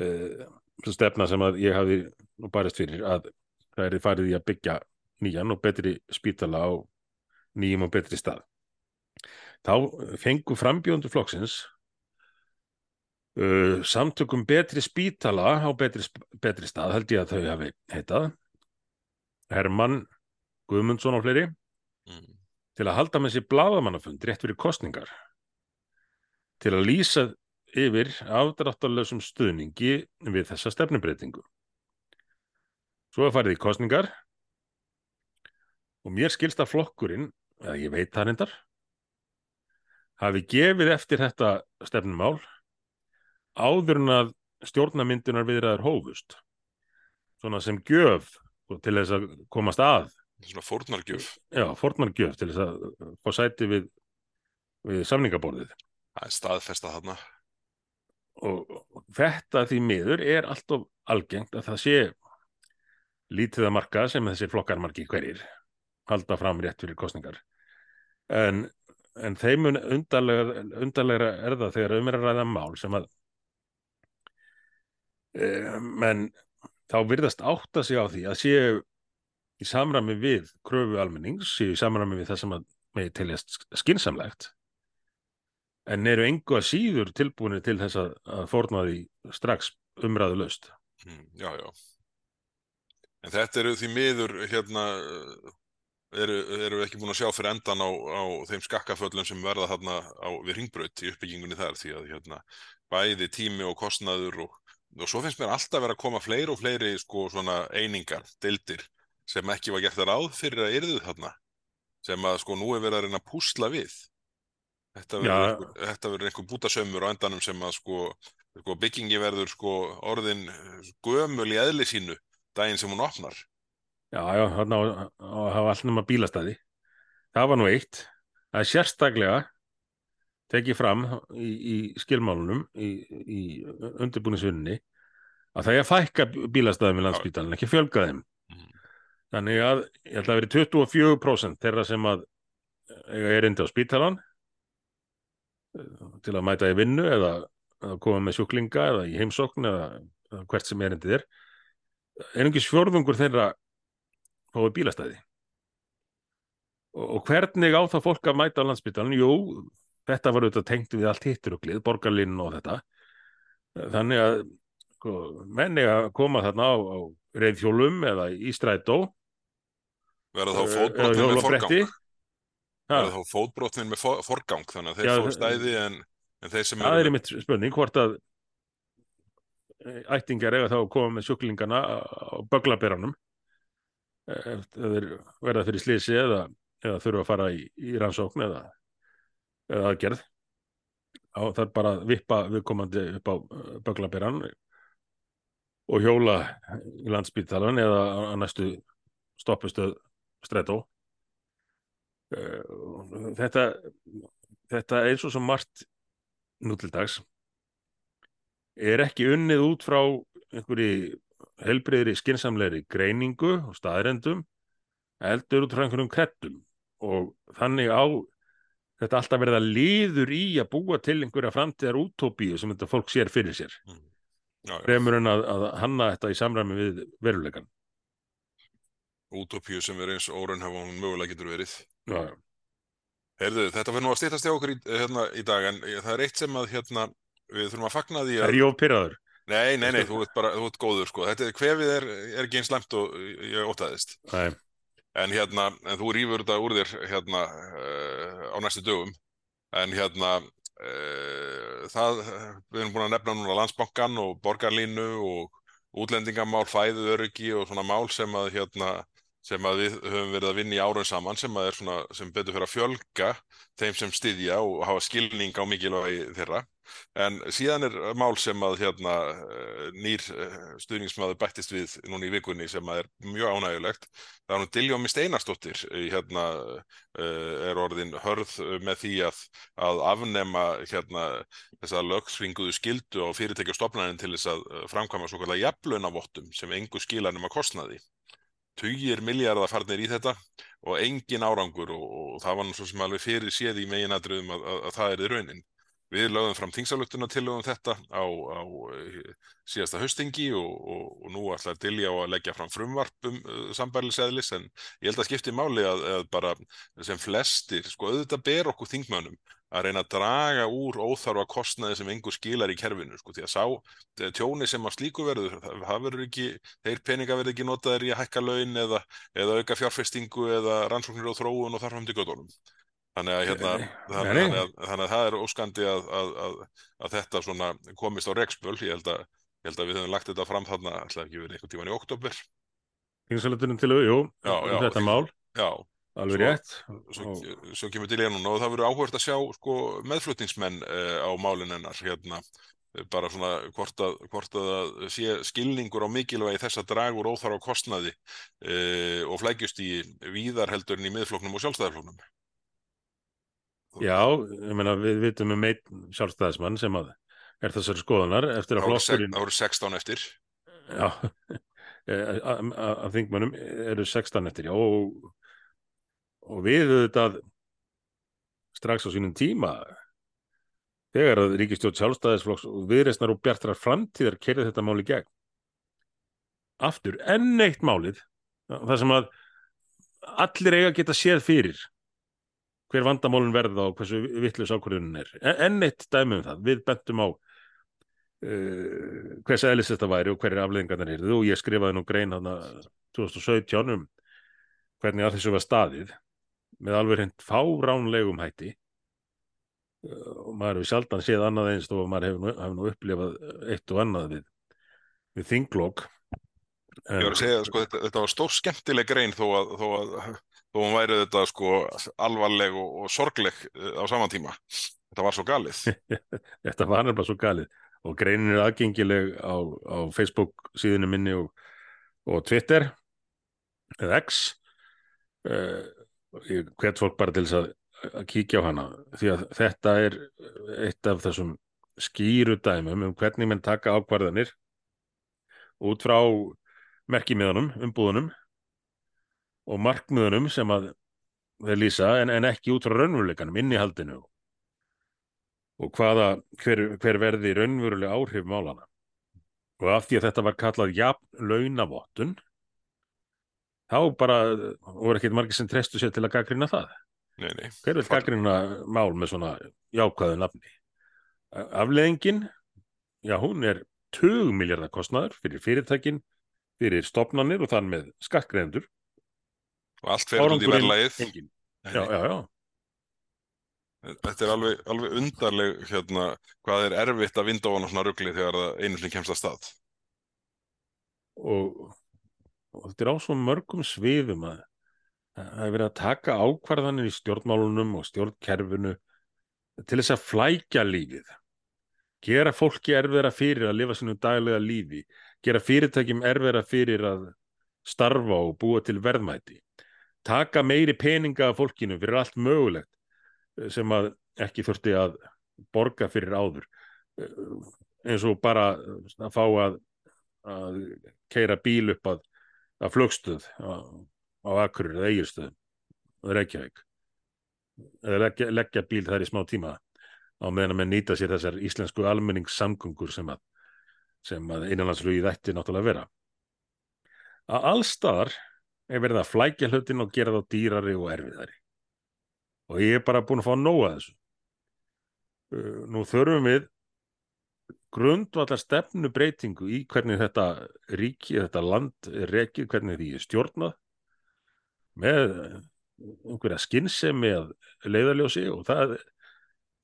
uh, stefna sem að ég hafi nú barist fyrir að það er farið í að byggja nýjan og betri spítala á nýjum og betri stað. Þá fengu frambjóndu flokksins uh, samtökum betri spítala á betri, betri stað held ég að þau hafi heitað. Hermann Guðmundsson og fleiri. Mm. til að halda með sér bladamannafund rétt fyrir kostningar til að lýsa yfir afdráttarlausum stuðningi við þessa stefnubreitingu. Svo er farið í kostningar og mér skilst að flokkurinn, eða ég veit það reyndar, hafi gefið eftir þetta stefnumál áður en að stjórnamyndunar viðraður hófust. Svona sem gjöf til þess að komast að. Svona fórnargjöf. Já, fórnargjöf til þess að fá sæti við, við samningaborðið. Það er staðfesta þarna. Og, þetta því miður er alltof algengt að það sé lítið að marka sem þessi flokkarmarki hverjir halda fram rétt fyrir kostningar. En, en þeim undarlega, er það þegar um er að ræða mál sem að e, menn þá virðast átta sig á því að séu í samræmi við kröfu almennings, séu í samræmi við það sem að með teljast skinsamlegt en eru engu að síður tilbúinir til þess að, að forna því strax umræðu löst. Mm, já, já. En þetta eru því miður hérna eru, eru ekki búin að sjá fyrir endan á, á þeim skakkaföllum sem verða hérna á, við ringbraut í uppbyggingunni þar því að hérna bæði tími og kostnaður og, og svo finnst mér alltaf verið að koma fleiri og fleiri sko einingar, deildir sem ekki var gert að ráð fyrir að yrðu þarna sem að sko nú er verið að reyna að púsla við Þetta verður einhver, bútasömmur á endanum sem að sko, sko byggingi verður sko orðin gömul í eðli sínu daginn sem hún opnar. Já, já, að hafa allt nema bílastæði. Það var nú eitt. Það er sérstaklega tekið fram í, í skilmálunum í, í undirbúinisvinni að það er að fækka bílastæðum í landsbítalinn, ekki fjölga þeim. Mm. Þannig að ég held að verið 24% þeirra sem að er indi á spítalan til að mæta í vinnu eða að koma með sjúklinga eða í heimsókn eða, eða hvert sem erindið er. Einungis fjórðungur þeirra fái bílastæði. Og, og hvernig á það fólk að mæta á landsbytalan? Jú, þetta var auðvitað tengt við allt hitturuglið, borgarlinn og þetta. Þannig að sko, menni að koma þarna á, á reyðhjólum eða í strætó. Verða þá fótbrotnum með forgang Er þá fótbrotnin með for, forgang þannig að þeir Já, fá það- stæði en, en þeir sem það eru er einmitt spurning hvort að eh, ættingjar eiga þá að koma með sjúklingana á böglaberanum ef þeir verða fyrir slísi eða, eða þurfa að fara í, í rannsókn eða, eða aðgerð. Á það er bara að vippa viðkomandi upp á böglaberan og hjóla í landsbítalan eða á næstu stoppustöð strætó. Eh, þetta þetta eins og svo margt nú til dags er ekki unnið út frá einhverju helbriðri skinsamlegri greiningu og staðrendum heldur út frá einhverjum krettum og þannig á þetta alltaf verða liður í að búa til einhverja framtíðar útópíu sem þetta fólk sér fyrir sér. Já, já, fremur en að, að hanna þetta í samræmi við veruleikan útópíu sem er eins óraunhafa hún mögulega getur verið Já, já. Heyrðu, þetta verður nú að stýttast hjá okkur í, hérna, í dag en það er eitt sem að hérna, við þurfum að fagna því að Er ég of pyrraður? Nei, nei, nei, þú ert bara, þú ert góður sko. Þetta er, hvefið er, er ekki eins slæmt og ég ótaðist Nei, En hérna, en þú rýfur þetta úr þér hérna uh, á næstu dögum. En hérna uh, það, við erum búin að nefna núna landsbankan og borgarlínu og útlendingamál, fæðuöryggi og svona mál sem að hérna sem að við höfum verið að vinna í árum saman sem svona, sem betur fyrir að fjölga þeim sem styðja og hafa skilning á mikilvægi þeirra. En síðan er mál sem að hérna eh, nýr eh, stuðningsmaður bættist við núna í vikunni sem að er mjög ánægulegt það er nú Diljón Mist Einarsdóttir eh, hérna er orðin hörð með því að, að afnema hérna þessa lögsvinguðu skildu og stopnanin til þess að framkvæma svo kallar jafnlaunavottum sem engu skilanum að kostnaði tugir miljardar farnir í þetta og engin árangur og, og það var nú svo sem alveg fyrir séð í meginadröðum að, að, að það er í raunin. Við lögðum fram tingsálugtuna til um þetta á, á eh, síðasta haustingi og, og, og nú ætlar Dilja á að leggja fram frumvarp um uh, sambærilegsæðlis en ég held að skipti máli að, að bara sem flestir, sko auðvitað ber okkur þingmönnum að reyna að draga úr óþarfa kostnaði sem engur skilar í kerfinu sko, því að sá eh, tjóni sem að slíku verður, það, verður ekki, þeir peninga verður ekki notaðir í að hækka laun eða, eða auka fjárfestingu eða rannsóknir og þróun og þarfum til göttunum. Þannig að, hérna, þannig, nei. þannig, að, þannig að það er óskandi að, að, að, að þetta komist á rekspöl. Ég held að, ég held að við höfum lagt þetta fram þarna, ætlaði ekki verið einhvern tíman í oktober. þingsalutunum til jú, Já, um þetta mál, Já, alveg Svo- rétt svo, og, svo kemur til ég núna og það verður áhvert að sjá sko, meðflutningsmenn uh, á málin hennar hérna, eh, bara svona hvort að, hvort að sé skilningur á mikilvægi þess að draga úr óþarfa kostnaði uh, og flækjust í víðar heldur en í miðfloknum og sjálfstæðarfloknum. Já, ég meina við vitum um einn sjálfstæðismann sem að er þessari skoðunar eftir að flokkurinn það voru 16 eftir. já, eh, að þingmönnum eru 16 eftir, já og, og við auðvitað strax á sínum tíma þegar að ríkistjórn sjálfstæðisflokks og viðreisnar og bjartrar framtíðar kerði þetta máli gegn aftur enn eitt málið það sem að allir eiga geta séð fyrir hver vandamálun verða og hversu vittlust ákvörðunin er. En- Enn eitt dæmi um það. Við bentum á uh, hvers eðlis þetta væri og hverju afleðingarnar yrðu og ég skrifaði nú grein hana 2017 um hvernig að þessu var staðið með alveg hreint fáránlegum hætti og maður hefur sjaldan séð annað eins og maður hefur nú, hefur nú upplifað eitt og annað við, við þinglokk Ég var að segja, sko, þetta, þetta var stór skemmtileg grein þó að, þó að, þó hún væri þetta sko alvarleg og, og sorgleg eh, á saman tíma. Þetta var svo galið. Þetta var nefnilega svo galið og greinin er aðgengileg á, á Facebook síðinu minni og, og Twitter eða X uh, ég hvet fólk bara til þess að, að kíkja á hana því að þetta er eitt af þessum skýru dæmum um hvernig menn taka ákvarðanir út frá merkimiðanum, umbúðunum og markmiðunum sem að þeir lýsa en, en ekki út frá raunveruleikanum, innihaldinu og hvaða, hver, hver verði raunverulega áhrif málana. Og af því að þetta var kallað jafn launavottun, þá bara voru ekkert margir sem trestu sér til að gaggrina það. Nei, nei. Hver vil gaggrina mál með svona jákvæðu nafni? Afleðingin, já hún er 20 miljardar kostnaður fyrir fyrirtækin, fyrir stopnanir og þann með skattgreðendur. Og allt fer út í. Nei, Já, já, já. Þetta er alveg, alveg undarleg hérna, hvað er erfitt að vinda ofan á svona rugli þegar það einu sinni kemst að stað. og, og þetta er á svo mörgum sviðum að það er verið að taka ákvarðanir í stjórnmálunum og stjórnkerfinu til þess að flækja lífið. Gera fólki erfiðra fyrir að lifa sinu daglega lífi. Gera fyrirtækjum erfiðra fyrir að starfa og búa til verðmæti. Taka meiri peninga af fólkinu fyrir allt mögulegt eh, sem að ekki þurfti að borga fyrir áður. Eh, eins og bara að fá að, að keira bíl upp að, að flugstöð á, á Akurur eða Egilstöð eða Reykjavík. Eða leggja, leggja bíl þar í smá tíma á meðan að menn nýta sér þessar íslensku almenningssamgöngur sem að, að innanlandsflugið ætti náttúrulega að vera. Að allstaðar er verið að flækja hlutin og gera þá dýrari og erfiðari. Og ég er bara búin að fá nóga þessu. Nú þurfum við grundvallar stefnu breytingu í hvernig þetta ríki, þetta land rekið, hvernig því er stjórnað með einhverja skinnsemi að leiðarljósi og það,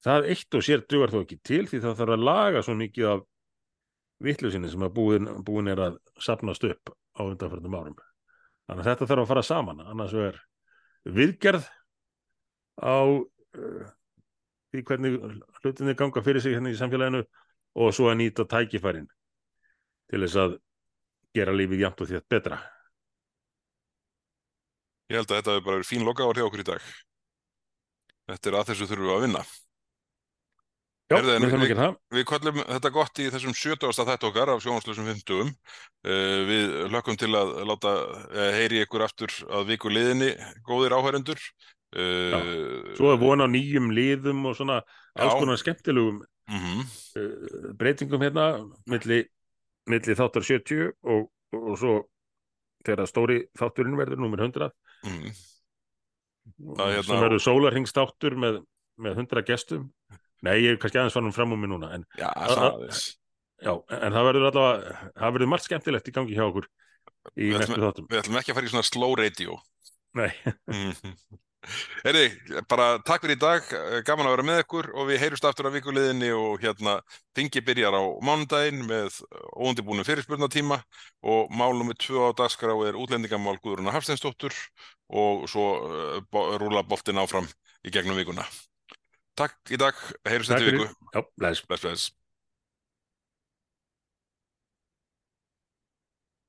það eitt og sér dugar þó ekki til því það þarf að laga svo mikið af vittlusinni sem að búin, búin er að sapnast upp á undanförnum árum. Þannig að þetta þarf að fara saman, annars er viðgerð á uh, því hvernig hlutinni ganga fyrir sig hérna í samfélaginu og svo að nýta tækifærin til þess að gera lífið jæmt og þétt betra. Ég held að þetta hefur bara verið fín lokaður hjá okkur í dag. Þetta er að þessu þurfum við að vinna. Já, við þurfum ekki það. Við kvöllum þetta gott í þessum 70. þætt okkar af sjónvarslösum 50. Uh, við lökum til að láta uh, heyri ykkur aftur að viku liðinni góðir áhærendur. Uh, Svo er von á nýjum liðum og svona alls konar skemmtilegum mhm. uh, breytingum hérna milli, milli þáttar 70 og, og svo þegar stóri þátturinn verður nummer 100 mhm. Það hérna- sem verður sólarhingstáttur með, með 100 gestum Nei, ég er kannski aðeins fannum fram um mig núna en, Já, Að- það að- já, en það verður allavega það verður margt skemmtilegt í gangi hjá okkur í Við ætlum- næstu þáttum Við ætlum ekki að fara í svona slow radio. Nei, Herri, bara takk fyrir í dag, gaman að vera með ykkur og við heyrjumst aftur af vikuliðinni og hérna þingi byrjar á mánudaginn með óundibúnum fyrirspurnatíma og málum við tvö á dagskrá er útlendingamál Guðruna Hafsteinsdóttur og svo uh, bo- rúla boltin áfram í gegnum vikuna. Takk í dag, heyrjumst þetta viku. Já, bless Bless, bless.